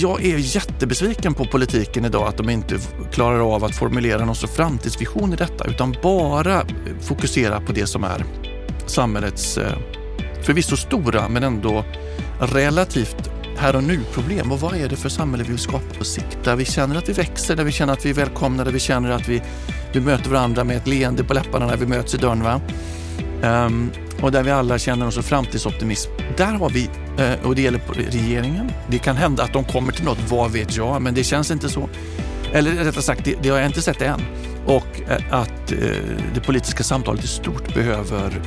jag är jättebesviken på politiken idag att de inte klarar av att formulera någon sorts framtidsvision i detta utan bara fokusera på det som är samhällets eh, förvisso stora men ändå relativt här och nu-problem. Och vad är det för samhälle vi vill skapa på sikt? Där vi känner att vi växer, där vi känner att vi är välkomna, där vi känner att vi, vi möter varandra med ett leende på läpparna när vi möts i dörren. Va? Um, och där vi alla känner oss framtidsoptimism. Där har vi, uh, och det gäller regeringen. Det kan hända att de kommer till något, vad vet jag, men det känns inte så. Eller rättare sagt, det, det har jag inte sett än. Och uh, att uh, det politiska samtalet i stort behöver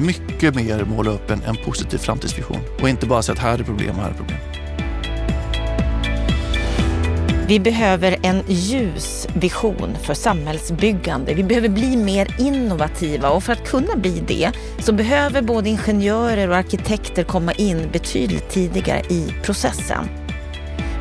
mycket mer måla upp en, en positiv framtidsvision. Och inte bara säga att här är problem och här är problem. Vi behöver en ljus vision för samhällsbyggande. Vi behöver bli mer innovativa och för att kunna bli det så behöver både ingenjörer och arkitekter komma in betydligt tidigare i processen.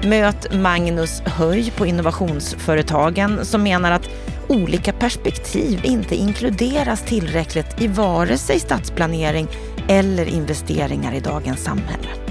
Möt Magnus Höj på Innovationsföretagen som menar att olika perspektiv inte inkluderas tillräckligt i vare sig stadsplanering eller investeringar i dagens samhälle.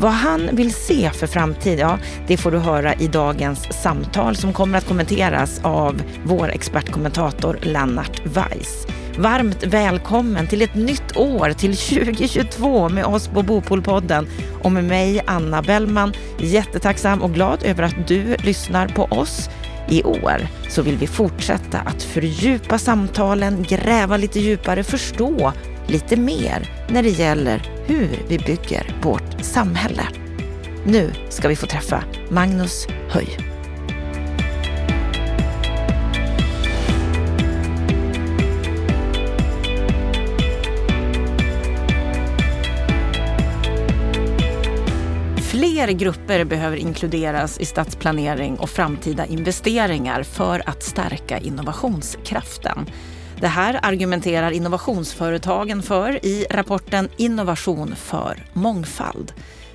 Vad han vill se för framtid, ja, det får du höra i dagens samtal som kommer att kommenteras av vår expertkommentator Lennart Weiss. Varmt välkommen till ett nytt år, till 2022 med oss på Bopolpodden och med mig Anna Bellman. Jättetacksam och glad över att du lyssnar på oss. I år så vill vi fortsätta att fördjupa samtalen, gräva lite djupare, förstå lite mer när det gäller hur vi bygger vårt samhälle. Nu ska vi få träffa Magnus Höj. Fler grupper behöver inkluderas i stadsplanering och framtida investeringar för att stärka innovationskraften. Det här argumenterar innovationsföretagen för i rapporten Innovation för mångfald.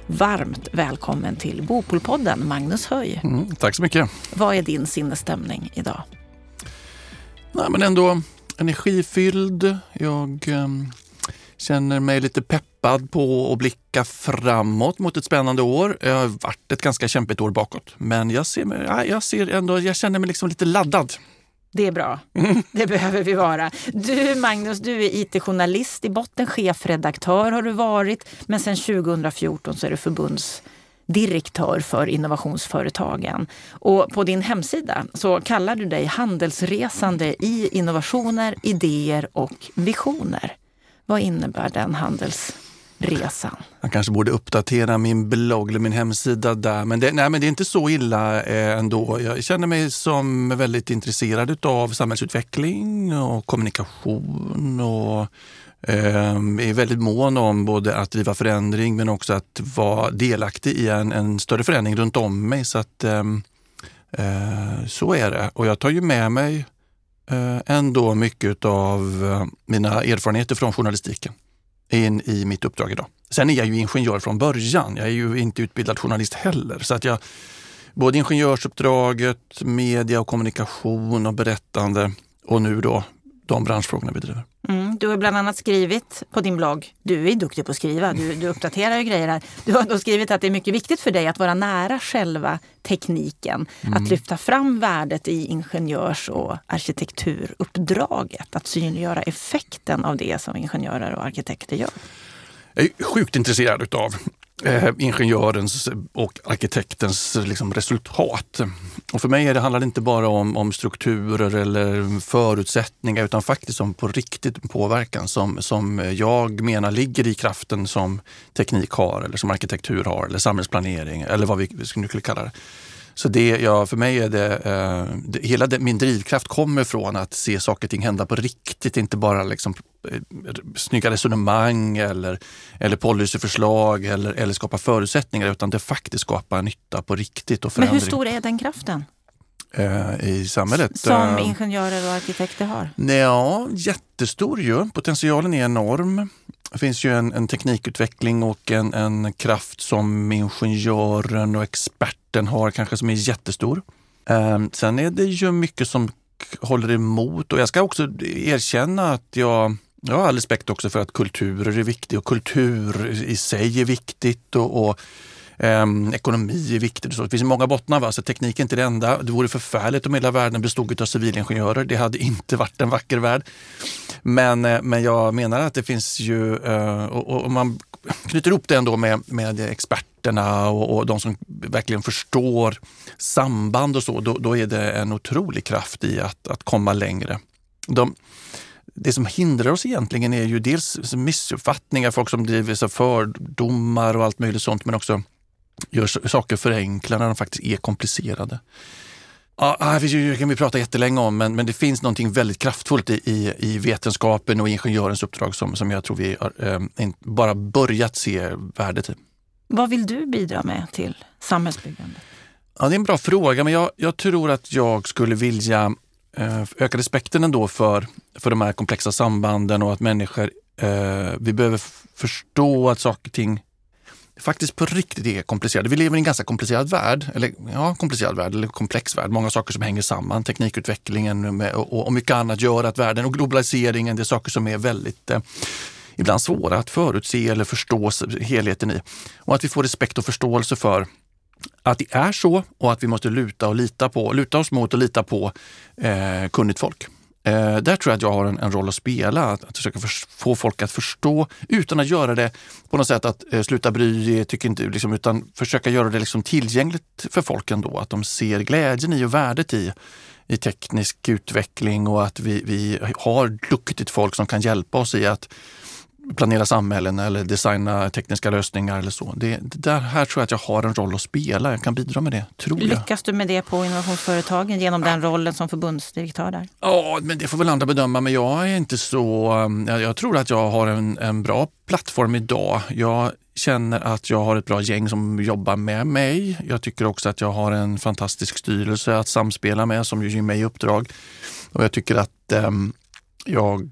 Varmt välkommen till Bopolpodden, Magnus Höj. Mm, tack så mycket. Vad är din sinnesstämning idag? Nej, men ändå energifylld. Jag eh, känner mig lite peppad på att blicka framåt mot ett spännande år. Det har varit ett ganska kämpigt år bakåt, men jag, ser jag, ser ändå, jag känner mig liksom lite laddad. Det är bra. Det behöver vi vara. Du Magnus, du är IT-journalist i botten, chefredaktör har du varit, men sedan 2014 så är du förbundsdirektör för innovationsföretagen. Och på din hemsida så kallar du dig handelsresande i innovationer, idéer och visioner. Vad innebär den handels resan. Jag kanske borde uppdatera min blogg eller min hemsida där. Men det, nej, men det är inte så illa eh, ändå. Jag känner mig som väldigt intresserad av samhällsutveckling och kommunikation och eh, är väldigt mån om både att driva förändring men också att vara delaktig i en, en större förändring runt om mig. Så att ehm, eh, så är det. Och jag tar ju med mig eh, ändå mycket av eh, mina erfarenheter från journalistiken in i mitt uppdrag idag. Sen är jag ju ingenjör från början. Jag är ju inte utbildad journalist heller. Så att jag, både ingenjörsuppdraget, media och kommunikation och berättande och nu då de branschfrågorna vi driver. Mm, du har bland annat skrivit på din blogg, du är duktig på att skriva, du, du uppdaterar ju grejer här. Du har då skrivit att det är mycket viktigt för dig att vara nära själva tekniken. Mm. Att lyfta fram värdet i ingenjörs och arkitekturuppdraget. Att synliggöra effekten av det som ingenjörer och arkitekter gör. Jag är sjukt intresserad utav eh, ingenjörens och arkitektens liksom, resultat. Och för mig är det, handlar det inte bara om, om strukturer eller förutsättningar utan faktiskt om på riktigt påverkan som, som jag menar ligger i kraften som teknik har eller som arkitektur har eller samhällsplanering eller vad vi skulle kalla det. Så det, ja, för mig är det, eh, det hela det, min drivkraft kommer från att se saker och ting hända på riktigt, inte bara liksom, eh, snygga resonemang eller, eller policyförslag eller, eller skapa förutsättningar utan det faktiskt skapar nytta på riktigt. Och förändring. Men hur stor är den kraften? Eh, i samhället. Som eh, ingenjörer och arkitekter har? Ja, jättestor ju. Potentialen är enorm. Det finns ju en, en teknikutveckling och en, en, kraft som ingenjören och experten har kanske som är jättestor. Eh, sen är det ju mycket som håller emot och jag ska också erkänna att jag jag har all respekt också för att kulturer är viktigt och kultur i sig är viktigt och, och Um, ekonomi är viktigt. Så det finns många bottnar. Va? Så teknik är inte det enda. Det vore förfärligt om hela världen bestod av civilingenjörer. Det hade inte varit en vacker värld. Men, eh, men jag menar att det finns ju, eh, och, och man knyter ihop det ändå med, med experterna och, och de som verkligen förstår samband och så, då, då, är det en otrolig kraft i att, att komma längre. De, det som hindrar oss egentligen är ju dels missuppfattningar, folk som driver fördomar och allt möjligt sånt, men också gör saker förenklade när de faktiskt är komplicerade. Ja, det kan vi prata jättelänge om, men, men det finns någonting väldigt kraftfullt i, i, i vetenskapen och ingenjörens uppdrag som, som jag tror vi har eh, bara börjat se värdet i. Vad vill du bidra med till samhällsbyggandet? Ja, det är en bra fråga, men jag, jag tror att jag skulle vilja eh, öka respekten ändå för, för de här komplexa sambanden och att människor, eh, vi behöver förstå att saker och ting faktiskt på riktigt är komplicerade. Vi lever i en ganska komplicerad värld, eller ja, komplicerad värld, eller komplex värld. Många saker som hänger samman. Teknikutvecklingen med, och, och mycket annat gör att världen och globaliseringen, det är saker som är väldigt eh, ibland svåra att förutse eller förstå helheten i. Och att vi får respekt och förståelse för att det är så och att vi måste luta, och lita, på, luta oss mot och lita på eh, kunnigt folk. Eh, där tror jag att jag har en, en roll att spela, att, att försöka för, få folk att förstå utan att göra det på något sätt att eh, sluta bry tycker inte, liksom, utan försöka göra det liksom tillgängligt för folk ändå. Att de ser glädjen i och värdet i, i teknisk utveckling och att vi, vi har duktigt folk som kan hjälpa oss i att planera samhällen eller designa tekniska lösningar eller så. Det, det, där här tror jag att jag har en roll att spela. Jag kan bidra med det, tror jag. Lyckas du med det på innovationsföretagen genom den rollen som förbundsdirektör där? Ja, men det får väl andra bedöma. Men jag är inte så... Um, jag, jag tror att jag har en, en bra plattform idag. Jag känner att jag har ett bra gäng som jobbar med mig. Jag tycker också att jag har en fantastisk styrelse att samspela med som ger mig uppdrag. Och jag tycker att um, jag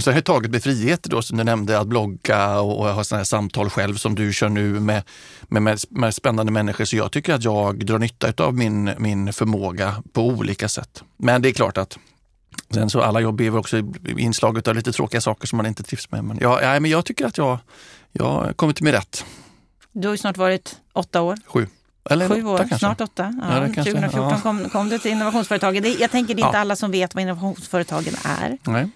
så jag har tagit mig friheter då som du nämnde att blogga och, ha sådana här samtal själv som du kör nu med, med, med, spännande människor. Så jag tycker att jag drar nytta av min, min förmåga på olika sätt. Men det är klart att sen så alla jobb är också inslag av lite tråkiga saker som man inte trivs med. Men, ja, ja, men jag tycker att jag, jag kommit till mig rätt. Du har ju snart varit åtta år. Sju. Eller Sju år, åtta, snart åtta. Ja, ja, 2014 ja. kom, kom du till innovationsföretagen. Jag tänker det är inte alla som vet vad innovationsföretagen är. Nej.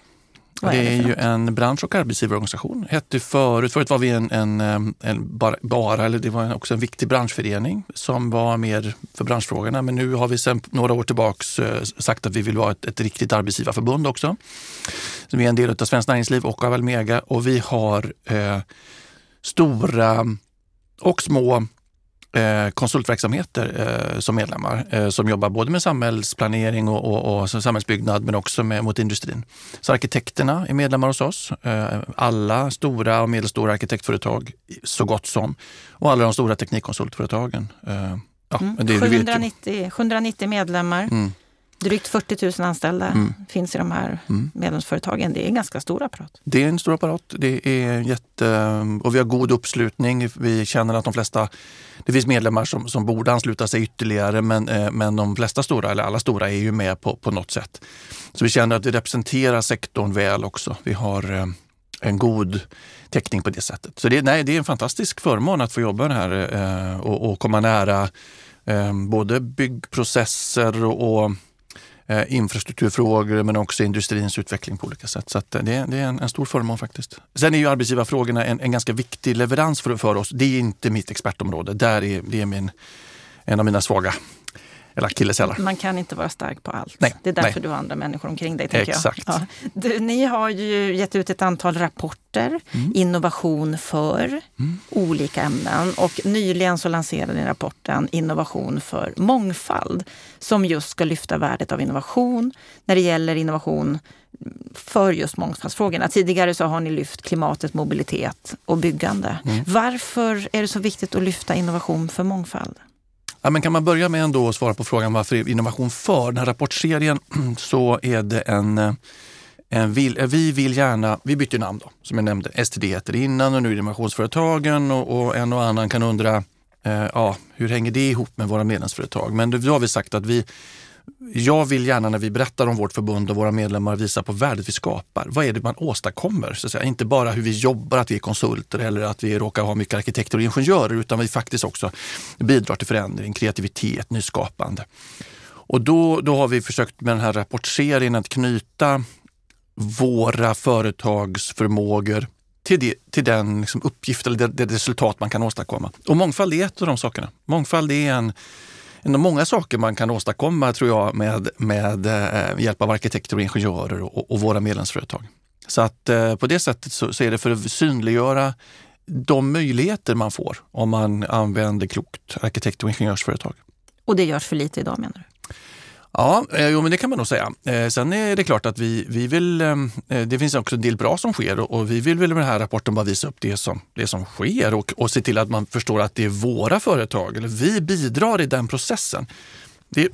Vad det är, det ju en bransch och arbetsgivarorganisation. Hette förut, förut var vi en, en, en, bara, bara, eller det var också en viktig branschförening som var mer för branschfrågorna. Men nu har vi sedan några år tillbaks eh, sagt att vi vill vara ett, ett riktigt arbetsgivarförbund också. Så vi är en del av Svenskt Näringsliv och av Almega och vi har eh, stora och små konsultverksamheter eh, som medlemmar eh, som jobbar både med samhällsplanering och, och, och samhällsbyggnad men också med, mot industrin. Så arkitekterna är medlemmar hos oss. Eh, alla stora och medelstora arkitektföretag så gott som och alla de stora teknikkonsultföretagen. Eh, ja, mm. det, 790, 790 medlemmar. Mm. Drygt 40 000 anställda mm. finns i de här mm. medlemsföretagen. Det är en ganska stor apparat. Det är en stor apparat. Det är jätte, och vi har god uppslutning. Vi känner att de flesta, det finns medlemmar som, som borde ansluta sig ytterligare men, eh, men de flesta stora, eller alla stora, är ju med på, på något sätt. Så vi känner att vi representerar sektorn väl också. Vi har eh, en god täckning på det sättet. Så det, nej, det är en fantastisk förmån att få jobba här eh, och, och komma nära både byggprocesser och eh, infrastrukturfrågor men också industrins utveckling på olika sätt. Så att, eh, det, det, är en, en, stor förmån faktiskt. Sen är ju arbetsgivarfrågorna en, en ganska viktig leverans för, för oss. Det är inte mitt expertområde. Där är, det är min, en av mina svaga eller akilleshälar. Man kan inte vara stark på allt. Nej, det är därför nej. du har andra människor omkring dig. Tänker Exakt. Jag. Ja. Du, ni har ju gett ut ett antal rapporter, mm. Innovation för mm. olika ämnen. Och nyligen så lanserade ni rapporten Innovation för mångfald som just ska lyfta värdet av innovation när det gäller innovation för just mångfaldsfrågorna. Tidigare så har ni lyft klimatet, mobilitet och byggande. Mm. Varför är det så viktigt att lyfta innovation för mångfald? Ja, men kan man börja med ändå att svara på frågan varför innovation för? Den här rapportserien så är det en, en vill, eh, vi vill gärna, vi bytte namn då, som jag nämnde. STD heter det innan och nu är det innovationsföretagen och, och en och annan kan undra eh, ja, hur hänger det ihop med våra medlemsföretag? Men då har vi sagt att vi, jag vill gärna när vi berättar om vårt förbund och våra medlemmar visa på värdet vi skapar. Vad är det man åstadkommer? Så att säga. Inte bara hur vi jobbar, att vi är konsulter eller att vi råkar ha mycket arkitekter och ingenjörer utan vi faktiskt också bidrar till förändring, kreativitet, nyskapande. Och då, då har vi försökt med den här rapportserien att knyta våra företags förmågor till, det, till den liksom uppgift eller det, det, resultat man kan åstadkomma. Och mångfald är ett av de sakerna. Mångfald är en, en av många saker man kan åstadkomma tror jag med, med eh, hjälp av arkitekter och ingenjörer och, och våra medlemsföretag. Så att eh, på det sättet så, så, är det för att synliggöra de möjligheter man får om man använder klokt arkitekt och ingenjörsföretag. Och det görs för lite idag menar du? Ja, eh, jo, men det kan man nog säga. Eh, sen är det klart att vi, vi vill, eh, det finns också en del bra som sker och vi vill väl med den här rapporten bara visa upp det som, det som sker och, och se till att man förstår att det är våra företag, eller vi bidrar i den processen. Det,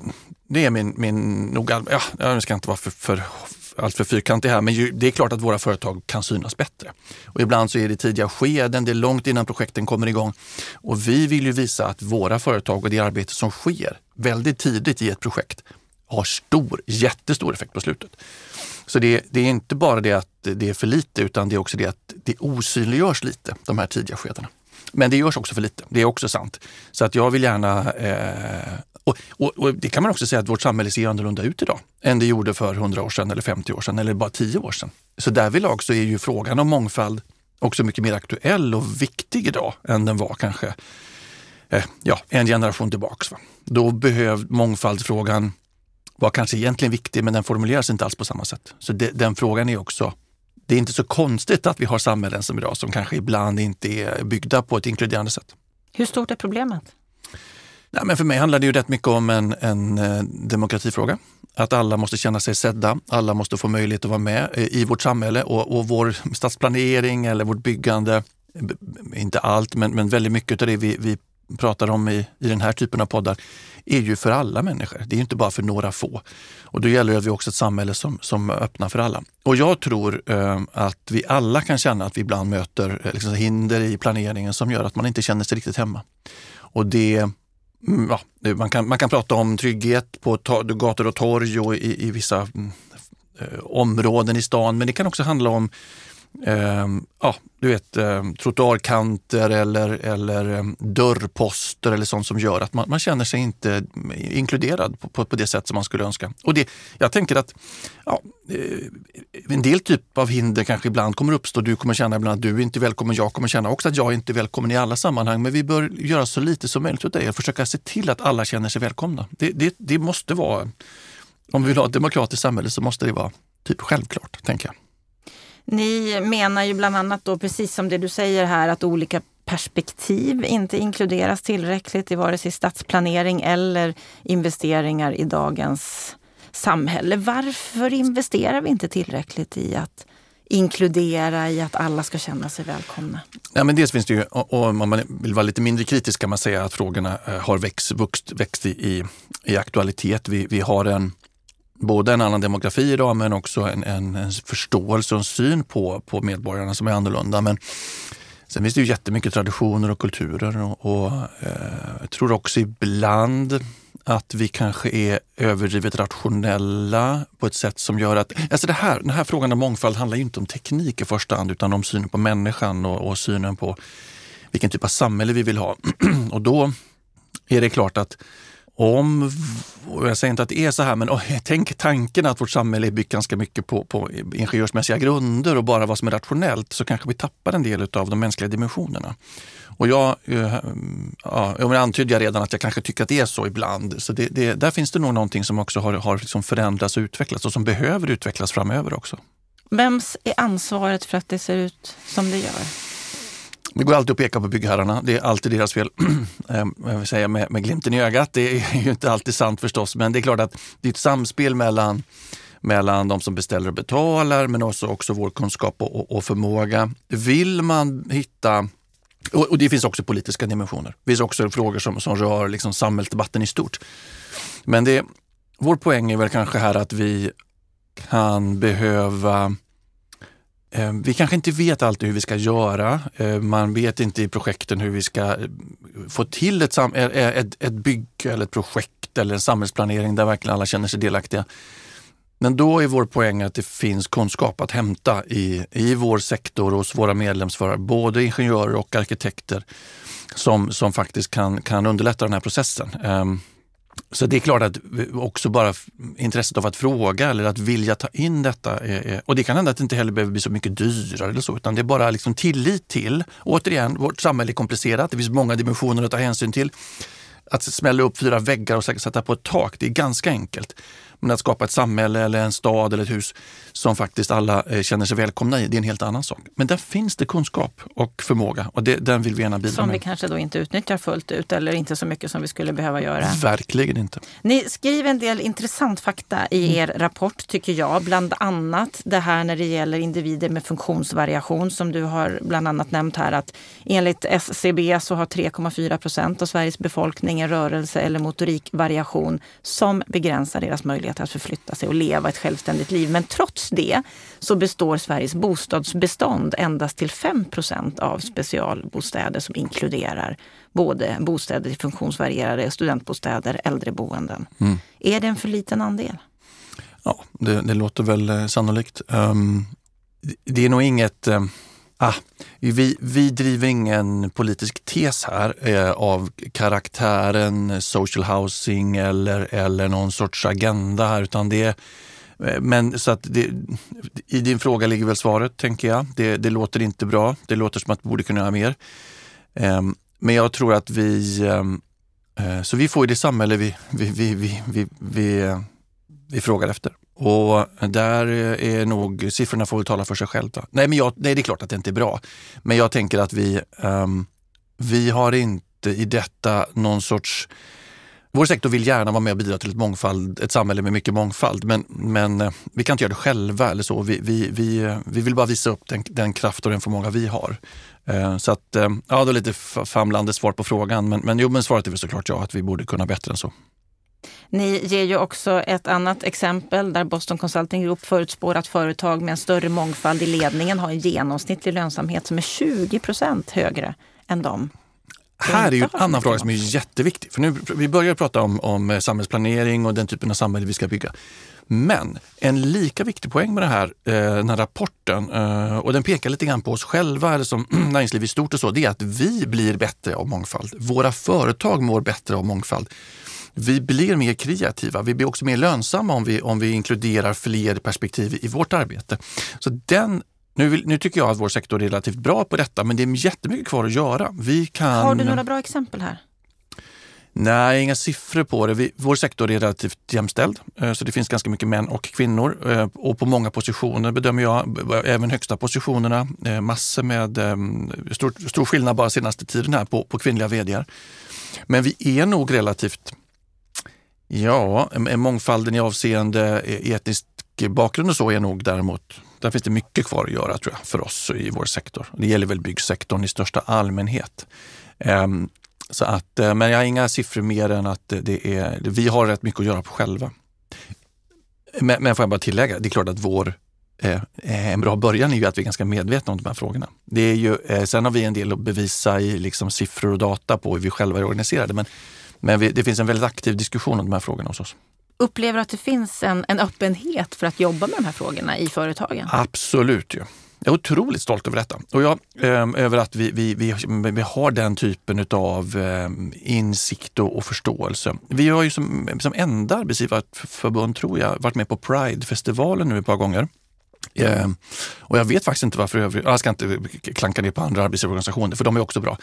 det är min, min nog, ja, jag ska inte vara för, för alltför fyrkantig här, men ju, det är klart att våra företag kan synas bättre. Och ibland så är det tidiga skeden, det är långt innan projekten kommer igång. Och vi vill ju visa att våra företag och det arbete som sker väldigt tidigt i ett projekt har stor, jättestor effekt på slutet. Så det, det, är inte bara det att det är för lite utan det är också det att det osynliggörs lite, de här tidiga skedena. Men det görs också för lite, det är också sant. Så att jag vill gärna... Eh, och, och, och, det kan man också säga att vårt samhälle ser annorlunda ut idag än det gjorde för 100 år sedan eller 50 år sedan eller bara 10 år sedan. Så därvidlag så är ju frågan om mångfald också mycket mer aktuell och viktig idag än den var kanske eh, ja, en generation tillbaks. Va? Då behöv mångfaldsfrågan var kanske egentligen viktig men den formuleras inte alls på samma sätt. Så det, den frågan är också det är inte så konstigt att vi har samhällen som idag som kanske ibland inte är byggda på ett inkluderande sätt. Hur stort är problemet? Nej, men för mig handlar det ju rätt mycket om en, en eh, demokratifråga. Att alla måste känna sig sedda, alla måste få möjlighet att vara med i vårt samhälle och, och vår stadsplanering eller vårt byggande, inte allt, men, men väldigt mycket av det vi, vi pratar om i, i den här typen av poddar är ju för alla människor. Det är inte bara för några få. Och då gäller det att vi också ett samhälle som, som öppnar för alla. Och jag tror eh, att vi alla kan känna att vi ibland möter eh, liksom, hinder i planeringen som gör att man inte känner sig riktigt hemma. Och det mm, Ja, man, kan, man kan prata om trygghet på gator och torg och i, i vissa mm, eh, områden i stan, men det kan också handla om eh, ja, du vet, eh, trottoarkanter eller, eller eh, dörrposter eller sånt som gör att man, man känner sig inte inkluderad på, på, på, det sätt som man skulle önska. Och det, jag tänker att ja, eh, en del typ av hinder kanske ibland kommer uppstå. Du kommer känna ibland att du är inte välkommen. Jag kommer känna också att jag är inte är välkommen i alla sammanhang. Men vi bör göra så lite som möjligt åt det och försöka se till att alla känner sig välkomna. Det, det, det måste vara, om vi vill ha ett demokratiskt samhälle så måste det vara typ självklart, tänker jag. Ni menar ju bland annat då, precis som det du säger här, att olika perspektiv inte inkluderas tillräckligt i vare sig stadsplanering eller investeringar i dagens samhälle. Varför investerar vi inte tillräckligt i att inkludera, i att alla ska känna sig välkomna? Ja, men dels finns det ju, och om man vill vara lite mindre kritisk kan man säga att frågorna eh, har växt, vuxit, växt i, i aktualitet. Vi, vi har en både en annan demografi idag men också en, en, en förståelse och en syn på, på medborgarna som är annorlunda. Men sen finns det ju jättemycket traditioner och kulturer och, och eh, jag tror också ibland att vi kanske är överdrivet rationella på ett sätt som gör att... Alltså det här, den här frågan om mångfald handlar ju inte om teknik i första hand utan om synen på människan och, och synen på vilken typ av samhälle vi vill ha. och då är det klart att om, och jag säger inte att det är så här, men oh, tänk tanken att vårt samhälle är byggt ganska mycket på, på ingenjörsmässiga grunder och bara vad som är rationellt, så kanske vi tappar en del av de mänskliga dimensionerna. Och jag, eh, ja, jag antydde jag redan att jag kanske tycker att det är så ibland. Så det, det, där finns det nog någonting som också har, har liksom förändrats och utvecklats och som behöver utvecklas framöver också. Vems är ansvaret för att det ser ut som det gör? Det går alltid att peka på byggherrarna. Det är alltid deras fel. Ehm, jag vill säga med, med glimten i ögat. Det är ju inte alltid sant förstås, men det är klart att det är ett samspel mellan mellan de som beställer och betalar, men också, också vår kunskap och, och förmåga. Vill man hitta och, och, det finns också politiska dimensioner. Det finns också frågor som, som rör liksom samhällsdebatten i stort. Men det, vår poäng är väl kanske här att vi kan behöva Eh, vi kanske inte vet alltid hur vi ska göra. Eh, man vet inte i projekten hur vi ska eh, få till ett, ett, ett bygge eller ett projekt eller en samhällsplanering där verkligen alla känner sig delaktiga. Men då är vår poäng att det finns kunskap att hämta i, i vår sektor och hos våra medlemsförare, både ingenjörer och arkitekter som, som faktiskt kan, kan underlätta den här processen. Ehm, så det är klart att också bara intresset av att fråga eller att vilja ta in detta. Är, och det kan hända att det inte heller behöver bli så mycket dyrare eller så, utan det är bara liksom tillit till. Återigen, vårt samhälle är komplicerat. Det finns många dimensioner att ta hänsyn till. Att smälla upp fyra väggar och sätta på ett tak, det är ganska enkelt. Men att skapa ett samhälle eller en stad eller ett hus som faktiskt alla eh, känner sig välkomna i, det är en helt annan sak. Men där finns det kunskap och förmåga och det, den vill vi gärna bidra som med. Som vi kanske då inte utnyttjar fullt ut eller inte så mycket som vi skulle behöva göra. Verkligen inte. Ni skriver en del intressant fakta i mm. er rapport tycker jag. Bland annat det här när det gäller individer med funktionsvariation som du har bland annat nämnt här att enligt SCB så har 3,4 procent av Sveriges befolkning en rörelse eller motorikvariation som begränsar deras möjligheter att förflytta sig och leva ett självständigt liv. Men trots det så består Sveriges bostadsbestånd endast till 5% av specialbostäder som inkluderar både bostäder till funktionsvarierade, studentbostäder, äldreboenden. Mm. Är det en för liten andel? Ja, det, det låter väl eh, sannolikt. Um, det är nog inget um Ah, vi, vi driver ingen politisk tes här eh, av karaktären social housing eller, eller någon sorts agenda här utan det Eh, men så att det, i din fråga ligger väl svaret, tänker jag. Det, det, låter inte bra. Det låter som att vi borde kunna göra mer. Eh, men jag tror att vi... Ehm, eh, så vi får det samhälle vi, vi, vi, vi, vi, vi, vi frågar efter. Och där är nog, siffrorna får väl tala för sig själva. Nej, men jag, nej, det är klart att det inte är bra. Men jag tänker att vi, um, vi har inte i detta någon sorts vår sektor vill gärna vara med och bidra till ett, mångfald, ett samhälle med mycket mångfald, men, men eh, vi kan inte göra det själva. eller så. Vi, vi, vi, vi vill bara visa upp den, den kraft och den förmåga vi har. Eh, så att, eh, ja, det är lite famlande svar på frågan, men, men, jo, men svaret är väl såklart ja, att vi borde kunna bättre än så. Ni ger ju också ett annat exempel där Boston Consulting Group förutspår att företag med en större mångfald i ledningen har en genomsnittlig lönsamhet som är 20 procent högre än de här är ju en annan fråga som är jätteviktig. För nu, vi börjar prata om, om eh, samhällsplanering och den typen av samhälle vi ska bygga. Men en lika viktig poäng med det här, eh, den här rapporten, eh, och den pekar lite grann på oss själva eller som näringsliv i stort och så, det är att vi blir bättre av mångfald. Våra företag mår bättre av mångfald. Vi blir mer kreativa. Vi blir också mer lönsamma om vi, om vi inkluderar fler perspektiv i vårt arbete. Så den nu, vill, nu, tycker jag att vår sektor är relativt bra på detta, men det är jättemycket kvar att göra. Vi kan... Har du några bra exempel här? Nej, inga siffror på det. Vi, vår sektor är relativt jämställd, eh, så det finns ganska mycket män och kvinnor. Eh, och på många positioner bedömer jag, även högsta positionerna, eh, massor med stor, stor skillnad bara senaste tiden här på, på kvinnliga vd. Men vi är nog relativt, ja, mångfalden i avseende e, etnisk bakgrund och så är nog däremot där finns det mycket kvar att göra tror jag, för oss i vår sektor. Det gäller väl byggsektorn i största allmänhet. Um, så att, eh, men jag har inga siffror mer än att det är, vi har rätt mycket att göra på själva. Men, men får jag bara tillägga, det är klart att vår eh, eh, en bra början är ju att vi är ganska medvetna om de här frågorna. Det är ju, eh, sen har vi en del att bevisa i liksom siffror och data på hur vi själva är organiserade. Men, men vi, det finns en väldigt aktiv diskussion om de här frågorna hos oss. Upplever att det finns en, en öppenhet för att jobba med de här frågorna i företagen? Absolut. Ja. Jag är otroligt stolt över detta och jag, eh, över att vi, vi, vi, vi, har den typen av eh, insikt och, och, förståelse. Vi har ju som, som enda arbetsgivarförbund, tror jag, varit med på Pride-festivalen nu ett par gånger. Eh, och jag vet faktiskt inte varför övriga, jag ska inte klanka ner på andra arbetsgivarorganisationer för de är också bra.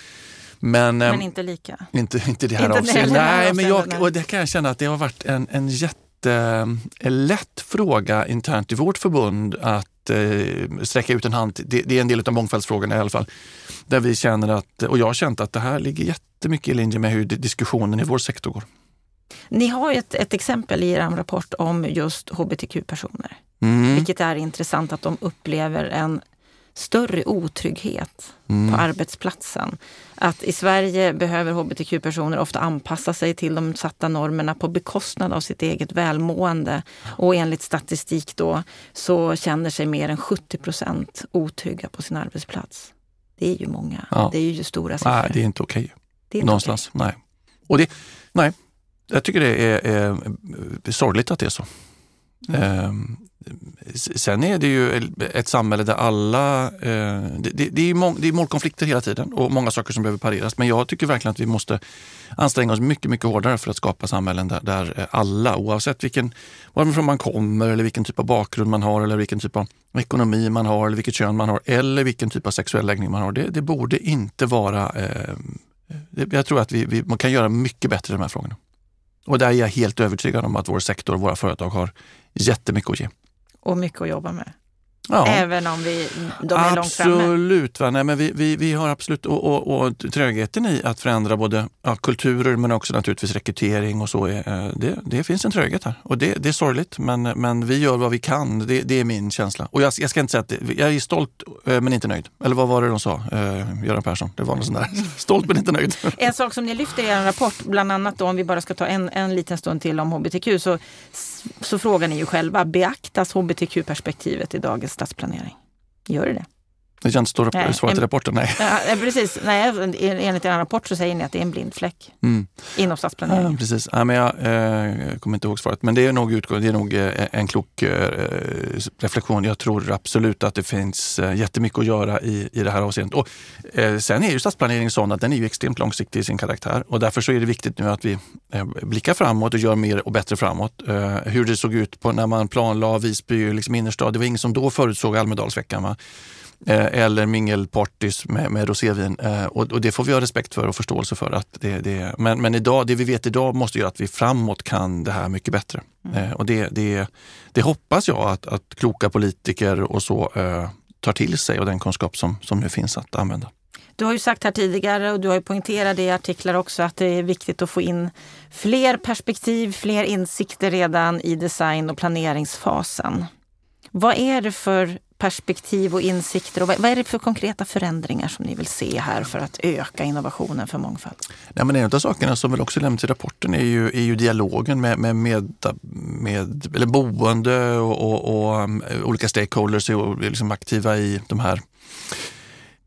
Men, men ehm, inte lika? Inte, inte det här avseendet. Nej, men jag, och det kan jag känna att det har varit en, en jättelätt fråga internt i vårt förbund att eh, sträcka ut en hand. Det, det, är en del av mångfaldsfrågorna i alla fall. Där vi känner att, och jag har känt att det här ligger jättemycket i linje med hur diskussionen i vår sektor går. Ni har ett, ett exempel i er rapport om just hbtq-personer. Mm. Vilket är intressant att de upplever en större otrygghet Mm. på arbetsplatsen. Att i Sverige behöver hbtq-personer ofta anpassa sig till de satta normerna på bekostnad av sitt eget välmående. Och enligt statistik då så känner sig mer än 70 procent otrygga på sin arbetsplats. Det är ju många. Ja. Det är ju stora siffror. Nej, det är inte okej. Inte Någonstans. Nej. Och det, nej, jag tycker det är, är, är sorgligt att det är så. Ehm, s- sen är det ju ett samhälle där alla... Eh, det, det, det, är mång, det är målkonflikter hela tiden och många saker som behöver pareras. Men jag tycker verkligen att vi måste anstränga oss mycket, mycket hårdare för att skapa samhällen där, där eh, alla, oavsett vilken, varifrån man kommer eller vilken typ av bakgrund man har eller vilken typ av ekonomi man har eller vilket kön man har eller vilken typ av sexuell läggning man har. Det, det borde inte vara... Eh, eh jag tror att vi, vi man kan göra mycket bättre i de här frågorna. Och där är jag helt övertygad om att vår sektor och våra företag har jättemycket att ge. Och mycket att jobba med. Ja. Även om vi, de är långt framme. Absolut. Va? Nej, men vi, vi, vi har absolut och, och, och trögheten i att förändra både ja, kulturer men också naturligtvis rekrytering och så. är, eh, Det, det finns en tröghet här och det, det är sorgligt men, men vi gör vad vi kan. Det, det är min känsla. Och jag, jag ska inte säga att det, jag är stolt eh, men inte nöjd. Eller vad var det de sa, eh, Göran Persson? Det var något sånt där. Stolt men inte nöjd. En sak som ni lyfter i er rapport, bland annat då, om vi bara ska ta en, en liten stund till om hbtq, så, så frågar ni ju själva, beaktas hbtq-perspektivet i dagens stadsplanering? Gör det det? Det känns står Nej, svaret i en- rapporten. Nej. Ja, precis. Nej, enligt er rapport så säger ni att det är en blind fläck Mm. inom Ja, stadsplaneringen. precis. Ja, men jag eh, kommer inte ihåg svaret, men det är nog, utgå- det är nog eh, en klok eh, reflektion. Jag tror absolut att det finns eh, jättemycket att göra i, i det här avseendet. Och, eh, sen är ju stadsplanering sån att den är ju extremt långsiktig i sin karaktär och därför så är det viktigt nu att vi eh, blickar framåt och gör mer och bättre framåt. Eh, hur det såg ut på när man planlade Visby liksom innerstad, det var ingen som då förutsåg Almedalsveckan. Va? Eh, eller mingelpartys med, med rosévin. Eh, och, och det får vi ha respekt för och förståelse för. Att det, det, men men idag, det vi vet idag måste göra att vi framåt kan det här mycket bättre. Eh, och det, det, det hoppas jag att, att kloka politiker och så eh, tar till sig och den kunskap som, som nu finns att använda. Du har ju sagt här tidigare och du har ju poängterat det i artiklar också att det är viktigt att få in fler perspektiv, fler insikter redan i design och planeringsfasen. Vad är det för perspektiv och insikter och vad är det för konkreta förändringar som ni vill se här för att öka innovationen för mångfald? Nej, men en av sakerna som väl också nämns i rapporten är ju, är ju dialogen med, med, med, med eller boende och, och, och um, olika stakeholders och liksom aktiva i de här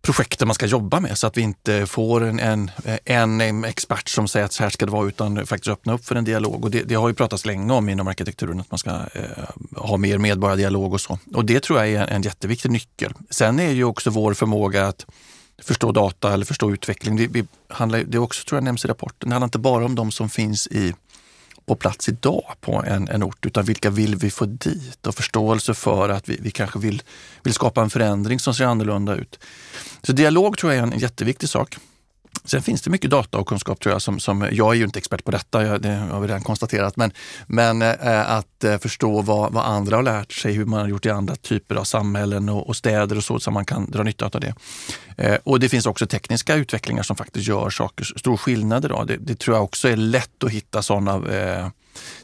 projekten man ska jobba med så att vi inte får en, en, en expert som säger att så här ska det vara utan faktiskt öppna upp för en dialog. Och det, det har ju pratats länge om inom arkitekturen att man ska eh, ha mer medborgardialog och så. Och det tror jag är en, en jätteviktig nyckel. Sen är ju också vår förmåga att förstå data eller förstå utveckling. Det, vi handlar, det också tror jag nämns i rapporten. Det handlar inte bara om de som finns i, på plats idag på en, en ort, utan vilka vill vi få dit? Och förståelse för att vi, vi kanske vill, vill skapa en förändring som ser annorlunda ut. Så dialog tror jag är en, en jätteviktig sak. Sen finns det mycket data och kunskap tror jag. Som, som, jag är ju inte expert på detta, jag, det har vi redan konstaterat. Men, men eh, att eh, förstå vad, vad andra har lärt sig, hur man har gjort i andra typer av samhällen och, och städer och så, så man kan dra nytta av det. Eh, och det finns också tekniska utvecklingar som faktiskt gör saker, stor skillnad idag. Det, det tror jag också är lätt att hitta sådana eh,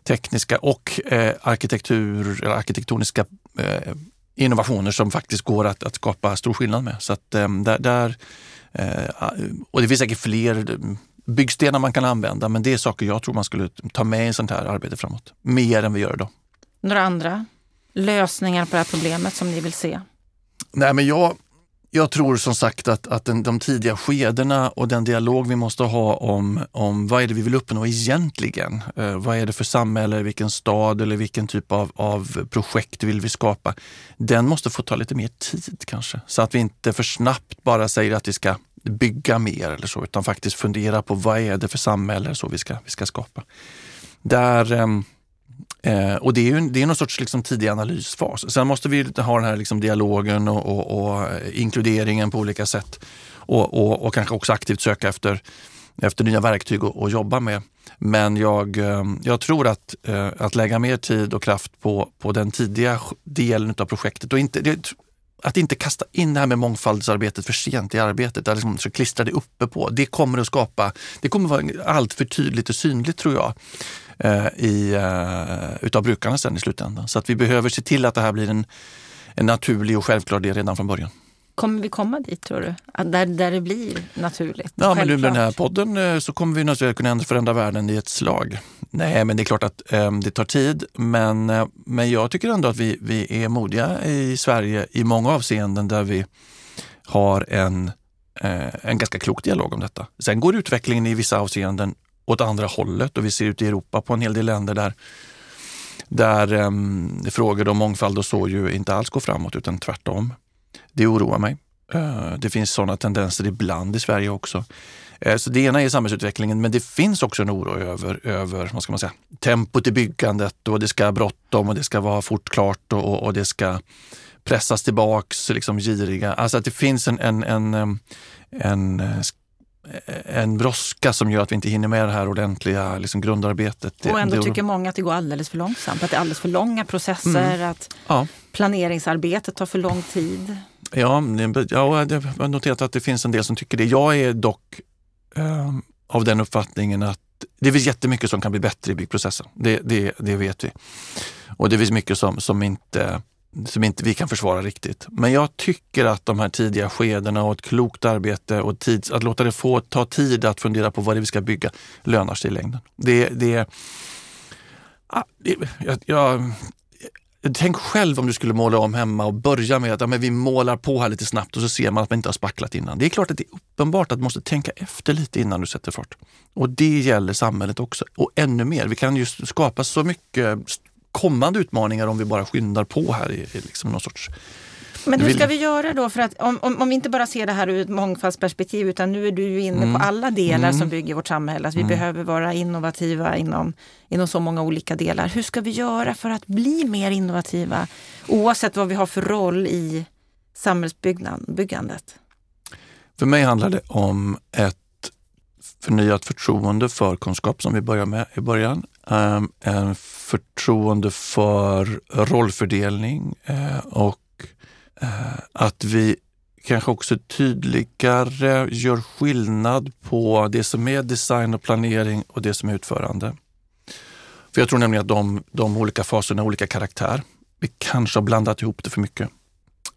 tekniska och eh, arkitektur, eller arkitektoniska eh, innovationer som faktiskt går att, att skapa stor skillnad med. Så att, eh, där, där och det finns säkert fler byggstenar man kan använda, men det är saker jag tror man skulle ta med i sånt här arbete framåt. Mer än vi gör idag. Några andra lösningar på det här problemet som ni vill se? Nej, men jag, jag tror som sagt att, att den, de tidiga skedena och den dialog vi måste ha om, om vad är det vi vill uppnå egentligen? Eh, vad är det för samhälle, vilken stad eller vilken typ av, av projekt vill vi skapa? Den måste få ta lite mer tid kanske, så att vi inte för snabbt bara säger att vi ska bygga mer eller så, utan faktiskt fundera på vad är det för samhälle så vi ska, vi ska skapa. Där, ehm, Eh, och det är ju det är någon sorts liksom tidig analysfas. Sen måste vi ha den här liksom dialogen och, och, och eh, inkluderingen på olika sätt. Och, och, och, kanske också aktivt söka efter, efter nya verktyg att jobba med. Men jag, eh, jag tror att, eh, att lägga mer tid och kraft på, på den tidiga delen av projektet och inte, det, att inte kasta in det här med mångfaldsarbetet för sent i arbetet, Att liksom så klistra det uppe på. Det kommer att skapa, det kommer vara allt för tydligt och synligt tror jag i, uh, utav brukarna sen i slutändan. Så att vi behöver se till att det här blir en, en naturlig och självklar del redan från början. Kommer vi komma dit tror du? Där, där det blir naturligt? Ja, men nu med den här podden eh, så kommer vi naturligtvis kunna förändra världen i ett slag. Nej, men det är klart att eh, det tar tid. Men, eh, men jag tycker ändå att vi, vi är modiga i Sverige i många avseenden där vi har en, eh, en ganska klok dialog om detta. Sen går utvecklingen i vissa avseenden åt andra hållet och vi ser ut i Europa på en hel del länder där där um, frågor om mångfald och så ju inte alls går framåt utan tvärtom. Det oroar mig. Uh, det finns sådana tendenser ibland i Sverige också. Uh, så det ena är samhällsutvecklingen, men det finns också en oro över, över vad ska man säga, tempot i byggandet och det ska bråttom och det ska vara fort klart och, och, och det ska pressas tillbaks, liksom giriga. Alltså att det finns en, en, en, ehm, en, eh, en eh, en brådska som gör att vi inte hinner med det här ordentliga liksom grundarbetet. Och ändå det, tycker många att det går alldeles för långsamt, att det är alldeles för långa processer, mm. att ja. planeringsarbetet tar för lång tid. Ja, jag har noterat att det finns en del som tycker det. Jag är dock eh, av den uppfattningen att det finns jättemycket som kan bli bättre i byggprocessen. Det, det, det vet vi. Och det finns mycket som, som inte som inte vi kan försvara riktigt. Men jag tycker att de här tidiga skedena och ett klokt arbete och tids, att låta det få ta tid att fundera på vad det är vi ska bygga lönar sig i längden. Det, det, ah, det jag, jag, Tänk själv om du skulle måla om hemma och börja med att ja, men vi målar på här lite snabbt och så ser man att man inte har spacklat innan. Det är klart att det är uppenbart att du måste tänka efter lite innan du sätter fart. Och det gäller samhället också. Och ännu mer. Vi kan ju skapa så mycket kommande utmaningar om vi bara skyndar på här i, i liksom någon sorts men hur ska vi göra då? För att om, om, om, vi inte bara ser det här ur ett mångfaldsperspektiv utan nu är du ju inne mm. på alla delar mm. som bygger vårt samhälle. Att vi mm. behöver vara innovativa inom, inom så många olika delar. Hur ska vi göra för att bli mer innovativa oavsett vad vi har för roll i samhällsbyggandet? För mig handlar det om ett förnyat förtroende för kunskap som vi börjar med i början. Um, en förtroende för rollfördelning uh, och uh, att vi kanske också tydligare gör skillnad på det som är design och planering och det som är utförande. För jag tror nämligen att de, de olika faserna har olika karaktär. Vi kanske har blandat ihop det för mycket.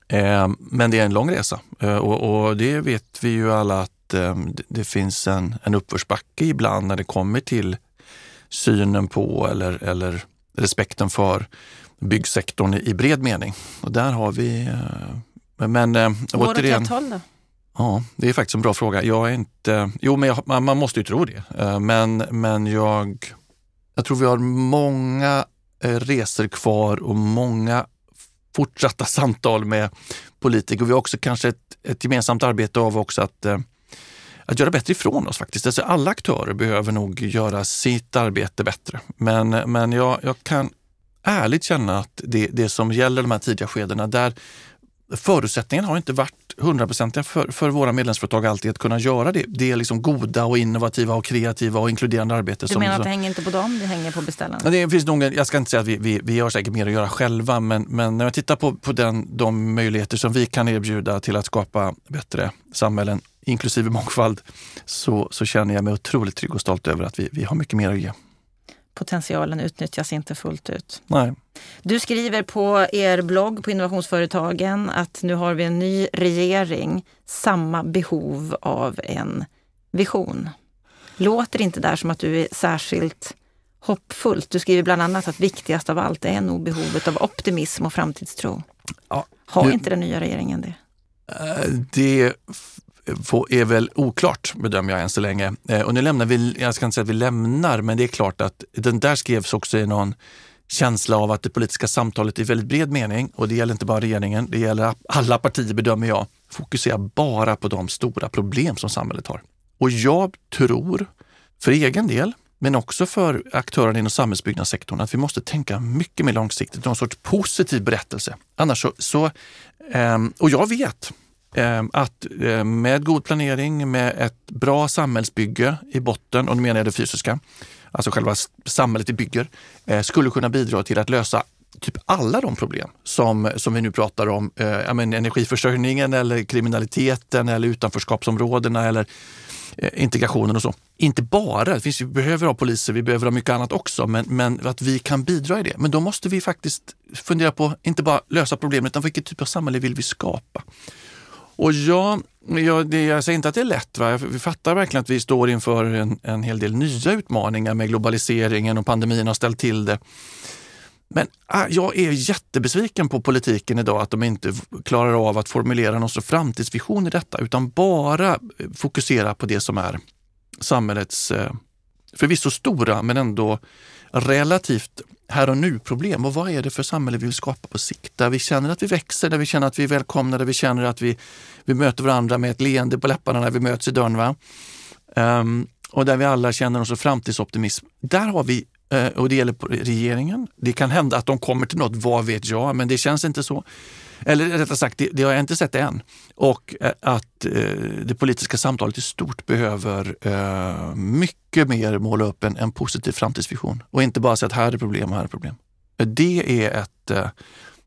Eh, men det är en lång resa eh, och, och, det vet vi ju alla att eh, det finns en, en uppförsbacke ibland när det kommer till synen på eller, eller respekten för byggsektorn i, i bred mening. Och där har vi... Eh, men eh, Går återigen, åt rätt håll då? Ja, det är faktiskt en bra fråga. Jag är inte... Jo, men jag, man måste ju tro det. Eh, men, men jag, jag tror vi har många resor kvar och många fortsatta samtal med politiker. Vi har också kanske ett, ett gemensamt arbete av också att att göra bättre ifrån oss faktiskt. Alltså alla aktörer behöver nog göra sitt arbete bättre. Men, men jag, jag kan ärligt känna att det, det som gäller de här tidiga skedena, där förutsättningarna har inte varit hundraprocentiga för, för våra medlemsföretag alltid att kunna göra det. Det är liksom goda och innovativa och kreativa och inkluderande arbete. Du som, menar att det hänger inte på dem, det hänger på beställarna? Det finns nog, jag ska inte säga att vi, vi, vi har säkert mer att göra själva, men, men när jag tittar på, på den, de möjligheter som vi kan erbjuda till att skapa bättre samhällen inklusive mångfald, så, så känner jag mig otroligt trygg och stolt över att vi, vi har mycket mer att ge. Potentialen utnyttjas inte fullt ut. Nej. Du skriver på er blogg på Innovationsföretagen att nu har vi en ny regering, samma behov av en vision. Låter inte där som att du är särskilt hoppfullt? Du skriver bland annat att viktigast av allt är nog behovet av optimism och framtidstro. Ja, har nu, inte den nya regeringen det? Eh, det är väl oklart bedömer jag än så länge. Eh, och nu lämnar vi, jag ska inte säga att vi lämnar, men det är klart att den där skrevs också i någon känsla av att det politiska samtalet i väldigt bred mening, och det gäller inte bara regeringen, det gäller alla partier bedömer jag, fokuserar bara på de stora problem som samhället har. Och jag tror, för egen del, men också för aktörerna inom samhällsbyggnadssektorn, att vi måste tänka mycket mer långsiktigt, någon sorts positiv berättelse. Annars så, så ehm, och jag vet Ehm, att ehm, med god planering, med ett bra samhällsbygge i botten, och nu menar jag det fysiska, alltså själva samhället vi bygger, eh, skulle kunna bidra till att lösa typ alla de problem som, som vi nu pratar om. Eh, men, energiförsörjningen eller kriminaliteten eller utanförskapsområdena eller eh, integrationen och så. Inte bara, det finns, vi behöver ha poliser, vi behöver ha mycket annat också, men, men att vi kan bidra i det. Men då måste vi faktiskt fundera på, inte bara lösa problemet, utan vilken typ av samhälle vill vi skapa? Och ja, jag, det, jag säger inte att det är lätt. Va? Vi fattar verkligen att vi står inför en, en hel del nya utmaningar med globaliseringen och pandemin har ställt till det. Men ah, jag är jättebesviken på politiken idag att de inte klarar av att formulera någon sorts framtidsvision i detta utan bara eh, fokusera på det som är samhällets eh, förvisso stora men ändå relativt här och nu-problem. Och vad är det för samhälle vi vill skapa på sikt? Där vi känner att vi växer, där vi känner att vi är välkomna, där vi känner att vi, vi möter varandra med ett leende på läpparna när vi möts i dörren. Va? Um, och där vi alla känner oss framtidsoptimism. Där har vi eh, och det gäller på regeringen. Det kan hända att de kommer till något, vad vet jag, men det känns inte så. Eller rättare sagt, det, det har jag inte sett än. Och eh, att eh, det politiska samtalet i stort behöver eh, mycket mer måla upp en, en, positiv framtidsvision och inte bara säga att här är problem och här är problem. Eh, det är ett... Eh,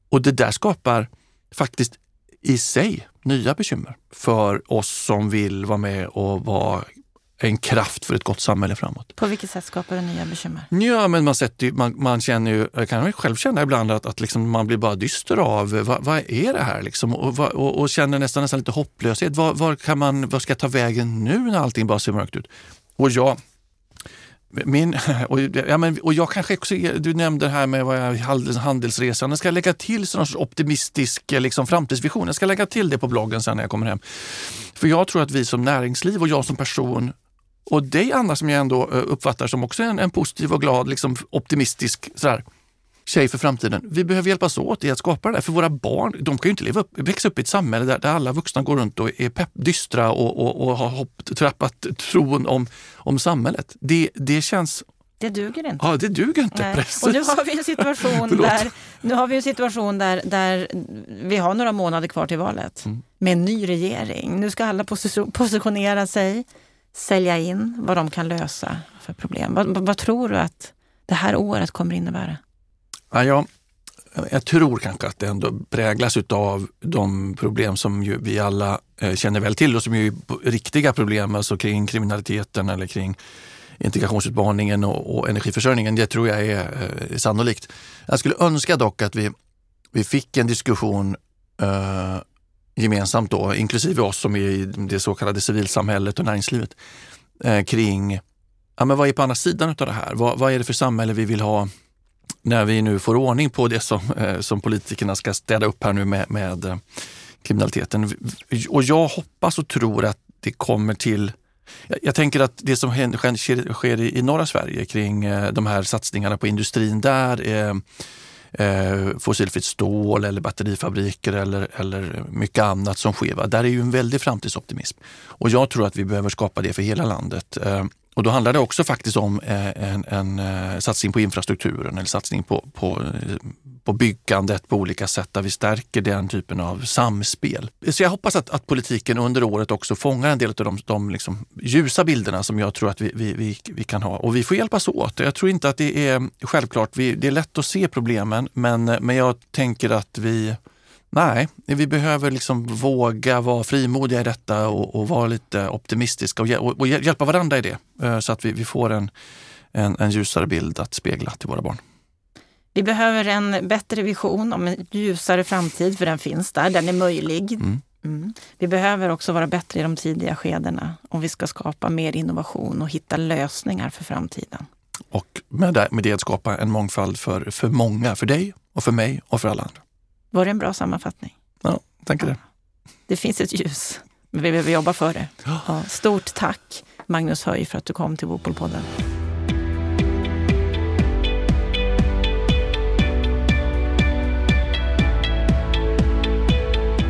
och det där skapar faktiskt i sig nya bekymmer för oss som vill vara med och vara en kraft för ett gott samhälle framåt. På vilket sätt skapar det nya bekymmer? Ja, men man, sätter, man, man känner ju, jag kan själv känna ibland att, att liksom man blir bara dyster av vad, vad är det här liksom? Och, och, och, känner nästan, nästan lite hopplöshet. Var, var, kan man, var ska jag ta vägen nu när allting bara ser mörkt ut? Och jag, min, och, ja, men, och jag kanske också, du nämnde det här med vad jag, handelsresan. Jag ska lägga till någon optimistisk liksom, framtidsvision. Jag ska lägga till det på bloggen sen när jag kommer hem. För jag tror att vi som näringsliv och jag som person och dig Anna som jag ändå eh, uppfattar som också en, en positiv och glad, liksom optimistisk sådär, tjej för framtiden. Vi behöver hjälpas åt i att skapa det där. För våra barn, de kan ju inte leva upp, växa upp i ett samhälle där, där alla vuxna går runt och är pepp, dystra och, och, och har hopp, trappat tron om, om samhället. Det, det känns det duger inte. Ja, det duger inte. Precis. Och nu har vi en situation, där, nu har vi en situation där, där vi har några månader kvar till valet mm. med en ny regering. Nu ska alla positionera sig sälja in vad de kan lösa för problem. Vad, vad, tror du att det här året kommer innebära? Ja, jag, jag tror kanske att det ändå präglas av de problem som vi alla eh, känner väl till och som är riktiga problem, alltså kring kriminaliteten eller kring integrationsutmaningen och, och energiförsörjningen. Det tror jag är eh, sannolikt. Jag skulle önska dock att vi, vi fick en diskussion eh, gemensamt då, inklusive oss som är i det så kallade civilsamhället och näringslivet, eh, kring ja, men vad är på andra sidan av det här? Vad, vad, är det för samhälle vi vill ha när vi nu får ordning på det som, eh, som politikerna ska städa upp här nu med, med eh, kriminaliteten. Och jag hoppas och tror att det kommer till jag, tänker att det som sker, sker, sker i, norra Sverige kring eh, de här satsningarna på industrin där, eh, eh, fossilfritt stål eller batterifabriker eller, eller mycket annat som sker. Va? Där är ju en väldig framtidsoptimism. Och jag tror att vi behöver skapa det för hela landet. Eh, och då handlar det också faktiskt om eh, en, en, eh, satsning på infrastrukturen eller satsning på, på, eh, på byggandet på olika sätt där vi stärker den typen av samspel. Så jag hoppas att, att politiken under året också fångar en del av de, de liksom ljusa bilderna som jag tror att vi, vi, vi, vi, kan ha. Och vi får hjälpas åt. Jag tror inte att det är självklart, vi, det är lätt att se problemen men, men jag tänker att vi Nej, vi behöver liksom våga vara frimodiga i detta och, och vara lite optimistiska och, och, och, hjälpa varandra i det eh, så att vi, vi får en, en, en ljusare bild att spegla till våra barn. Vi behöver en bättre vision om en ljusare framtid, för den finns där, den är möjlig. Mm. Mm. Vi behöver också vara bättre i de tidiga skedena om vi ska skapa mer innovation och hitta lösningar för framtiden. Och med det, med det skapa en mångfald för, för många, för dig och för mig och för alla andra. Var det en bra sammanfattning? Ja, tänker det. Det finns ett ljus, men vi behöver jobba för det. Ja, stort tack Magnus Höj för att du kom till Bopolpodden.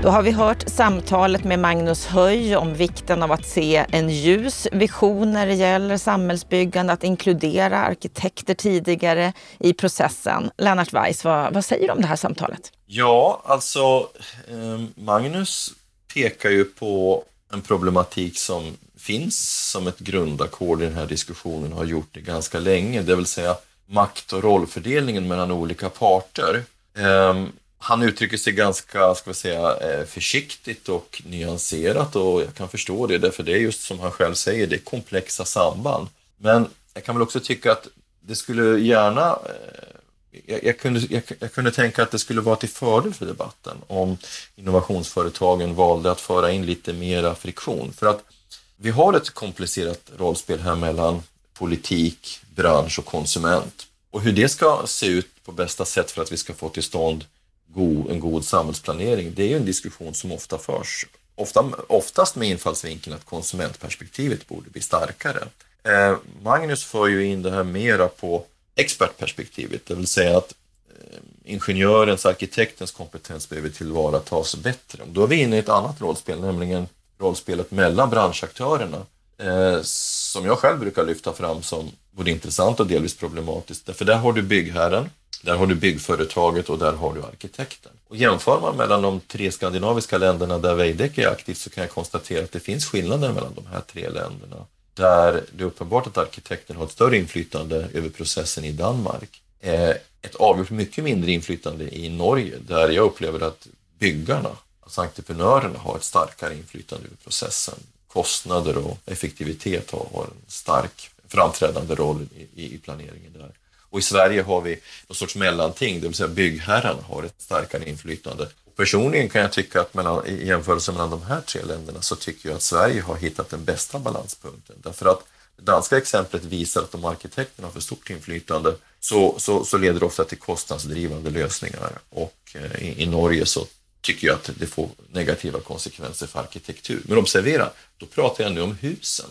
Då har vi hört samtalet med Magnus Höj om vikten av att se en ljus vision när det gäller samhällsbyggande, att inkludera arkitekter tidigare i processen. Lennart Weiss, vad, vad säger du om det här samtalet? Ja, alltså ehm, Magnus pekar ju på en problematik som finns som ett grundackord i den här diskussionen har gjort det ganska länge, det vill säga makt och rollfördelningen mellan olika parter. Ehm, han uttrycker sig ganska, ska vi säga, eh, försiktigt och nyanserat och jag kan förstå det, därför det är just som han själv säger, det är komplexa samband. Men jag kan väl också tycka att det skulle gärna eh, jag, jag, kunde, jag, jag, kunde tänka att det skulle vara till fördel för debatten om innovationsföretagen valde att föra in lite mera friktion. För att vi har ett komplicerat rollspel här mellan politik, bransch och konsument. Och hur det ska se ut på bästa sätt för att vi ska få till stånd god, en god samhällsplanering, det är ju en diskussion som ofta förs. Ofta, oftast med infallsvinkeln att konsumentperspektivet borde bli starkare. Eh, Magnus för ju in det här mera på expertperspektivet, det vill säga att eh, ingenjörens, arkitektens kompetens behöver tillvaratas bättre. Då är vi inne i ett annat rollspel, nämligen rollspelet mellan branschaktörerna eh, som jag själv brukar lyfta fram som både intressant och delvis problematiskt. För där har du byggherren, där har du byggföretaget och där har du arkitekten. Och jämför man mellan de tre skandinaviska länderna där Veidekke är aktivt så kan jag konstatera att det finns skillnader mellan de här tre länderna. Där det är uppenbart att arkitekten har ett större inflytande över processen i Danmark. Eh, ett avgjort mycket mindre inflytande i Norge där jag upplever att byggarna, alltså entreprenörerna, har ett starkare inflytande över processen. Kostnader och effektivitet har en stark framträdande roll i planeringen där. Och i Sverige har vi någon sorts mellanting, det vill säga byggherrarna har ett starkare inflytande. Personligen kan jag tycka att mellan, i jämförelse mellan de här tre länderna så tycker jag att Sverige har hittat den bästa balanspunkten. Därför att det danska exemplet visar att om arkitekterna har för stort inflytande så, så, så leder det ofta till kostnadsdrivande lösningar. Och eh, i, i Norge så tycker jag att det får negativa konsekvenser för arkitektur. Men observera, då pratar jag nu om husen.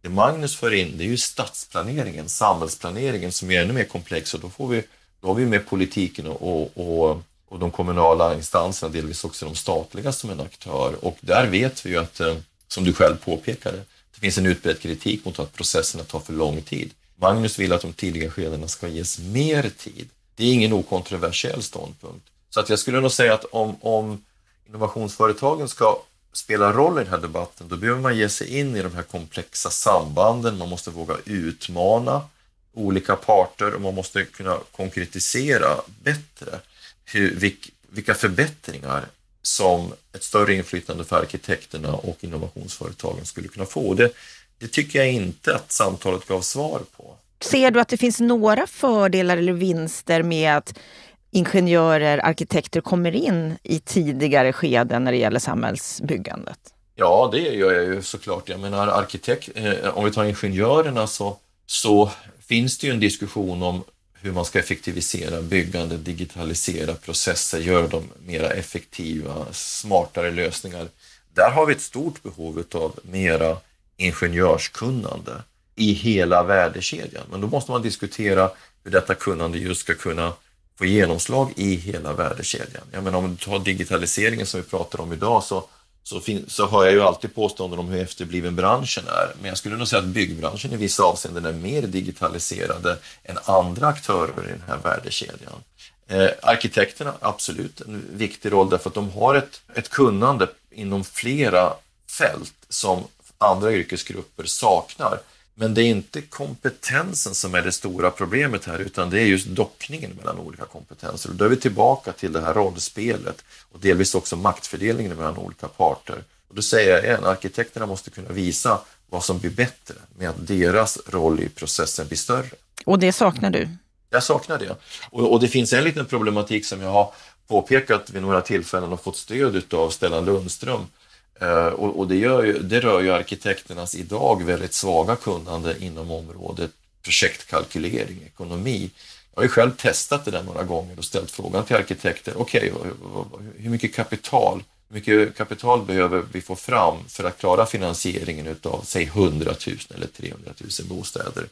Det Magnus för in det är ju stadsplaneringen, samhällsplaneringen som är ännu mer komplex och då, får vi, då har vi med politiken och, och, och och de kommunala instanserna, delvis också de statliga som en aktör. Och där vet vi ju att, eh, som du själv påpekade, det finns en utbredd kritik mot att processerna tar för lång tid. Magnus vill att de tidiga skedena ska ges mer tid. Det är ingen okontroversiell ståndpunkt. Så att jag skulle nog säga att om, om innovationsföretagen ska spela roll i den här debatten, då behöver man ge sig in i de här komplexa sambanden. Man måste våga utmana olika parter och man måste kunna konkretisera bättre hur, vilka förbättringar som ett större inflytande för arkitekterna och innovationsföretagen skulle kunna få. Det, det tycker jag inte att samtalet gav svar på. Ser du att det finns några fördelar eller vinster med att ingenjörer, arkitekter kommer in i tidigare skeden när det gäller samhällsbyggandet? Ja, det gör jag ju såklart. Jag menar, arkitekt, eh, om vi tar ingenjörerna så, så finns det ju en diskussion om hur man ska effektivisera byggande, digitalisera processer, göra dem mera effektiva, smartare lösningar. Där har vi ett stort behov av mera ingenjörskunnande i hela värdekedjan. Men då måste man diskutera hur detta kunnande just ska kunna få genomslag i hela värdekedjan. Jag menar om du tar digitaliseringen som vi pratar om idag så, så, så hör jag ju alltid påståenden om hur efterbliven branschen är. Men jag skulle nog säga att byggbranschen i vissa avseenden är mer digitaliserade än andra aktörer i den här värdekedjan. Eh, arkitekterna, absolut en viktig roll därför att de har ett, ett kunnande inom flera fält som andra yrkesgrupper saknar. Men det är inte kompetensen som är det stora problemet här utan det är just dockningen mellan olika kompetenser. Och då är vi tillbaka till det här rollspelet och delvis också maktfördelningen mellan olika parter. Och då säger jag igen, arkitekterna måste kunna visa vad som blir bättre med att deras roll i processen blir större. Och det saknar du? Jag saknar det. Och, och det finns en liten problematik som jag har påpekat vid några tillfällen och fått stöd av Stellan Lundström Eh, och, och det, ju, det, rör ju arkitekternas idag väldigt svaga kunnande inom området projektkalkylering, ekonomi. Jag har ju själv testat det där några gånger och ställt frågan till arkitekter, okej, okay, hur mycket kapital hur mycket kapital behöver vi få fram för att klara finansieringen utav, säg 100 000 eller 300 000 bostäder?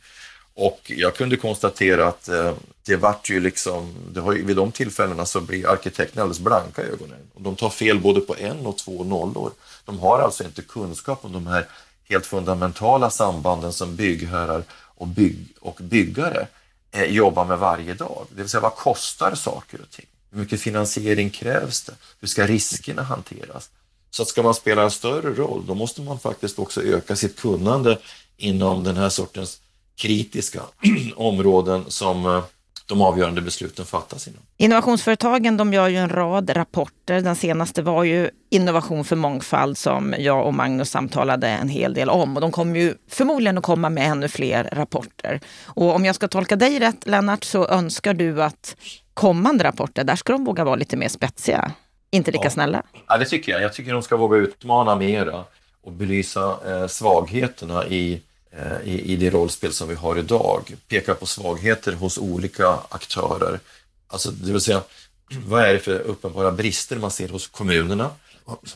Och jag kunde konstatera att eh, det vart ju liksom, det har ju, vid de tillfällena så blir arkitekterna alldeles blanka i ögonen. Och de tar fel både på en och två nollor. De har alltså inte kunskap om de här helt fundamentala sambanden som byggherrar och, bygg, och byggare eh, jobbar med varje dag. Det vill säga vad kostar saker och ting? Hur mycket finansiering krävs det? Hur ska riskerna hanteras? Så att ska man spela en större roll, då måste man faktiskt också öka sitt kunnande inom den här sortens kritiska områden som, eh, de avgörande besluten fattas inom. Innovationsföretagen de gör ju en rad rapporter. Den senaste var ju Innovation för mångfald som jag och Magnus samtalade en hel del om. Och de kommer ju förmodligen att komma med ännu fler rapporter. Och om jag ska tolka dig rätt Lennart så önskar du att kommande rapporter, där ska de våga vara lite mer spetsiga. Inte lika ja. snälla. Ja, det tycker jag. Jag tycker de ska våga utmana mera och belysa eh, svagheterna i Eh, i, i det rollspel som vi har idag. Pekar på svagheter hos olika aktörer. Alltså, det vill säga, vad är det för uppenbara brister man ser hos kommunerna,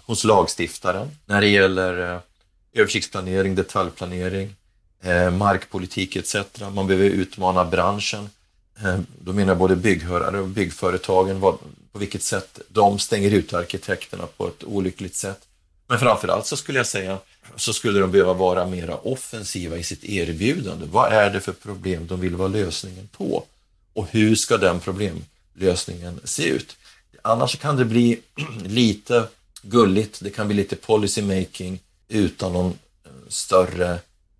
hos lagstiftaren när det gäller eh, översiktsplanering, detaljplanering, eh, markpolitik etc. Man behöver utmana branschen. Då menar jag både bygghörare och byggföretagen, vad, på vilket sätt de stänger ut arkitekterna på ett olyckligt sätt. Men framförallt så skulle jag säga så skulle de behöva vara mera offensiva i sitt erbjudande. Vad är det för problem de vill vara lösningen på? Och hur ska den problemlösningen se ut? Annars kan det bli lite gulligt, det kan bli lite policy making utan någon eh, större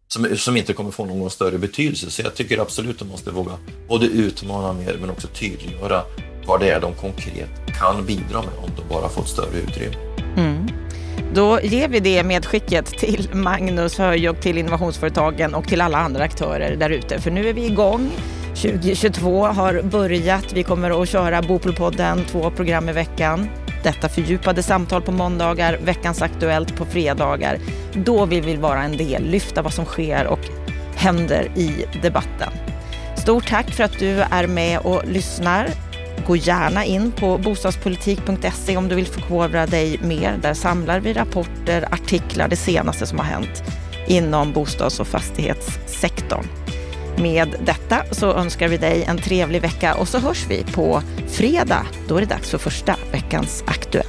som, som inte kommer få någon större betydelse. Så jag tycker absolut att de måste våga både utmana mer men också tydliggöra vad det är de konkret kan bidra med om de bara fått större utrymme. Mm. Då ger vi det medskicket till Magnus Höjok, till innovationsföretagen och till alla andra aktörer där ute. För nu är vi igång. 2022 har börjat. Vi kommer att köra Bopolpodden, två program i veckan. Detta fördjupade samtal på måndagar, veckans Aktuellt på fredagar. Då vi vill vara en del, lyfta vad som sker och händer i debatten. Stort tack för att du är med och lyssnar. Gå gärna in på bostadspolitik.se om du vill förkovra dig mer. Där samlar vi rapporter, artiklar, det senaste som har hänt inom bostads och fastighetssektorn. Med detta så önskar vi dig en trevlig vecka och så hörs vi på fredag. Då är det dags för första veckans Aktuellt.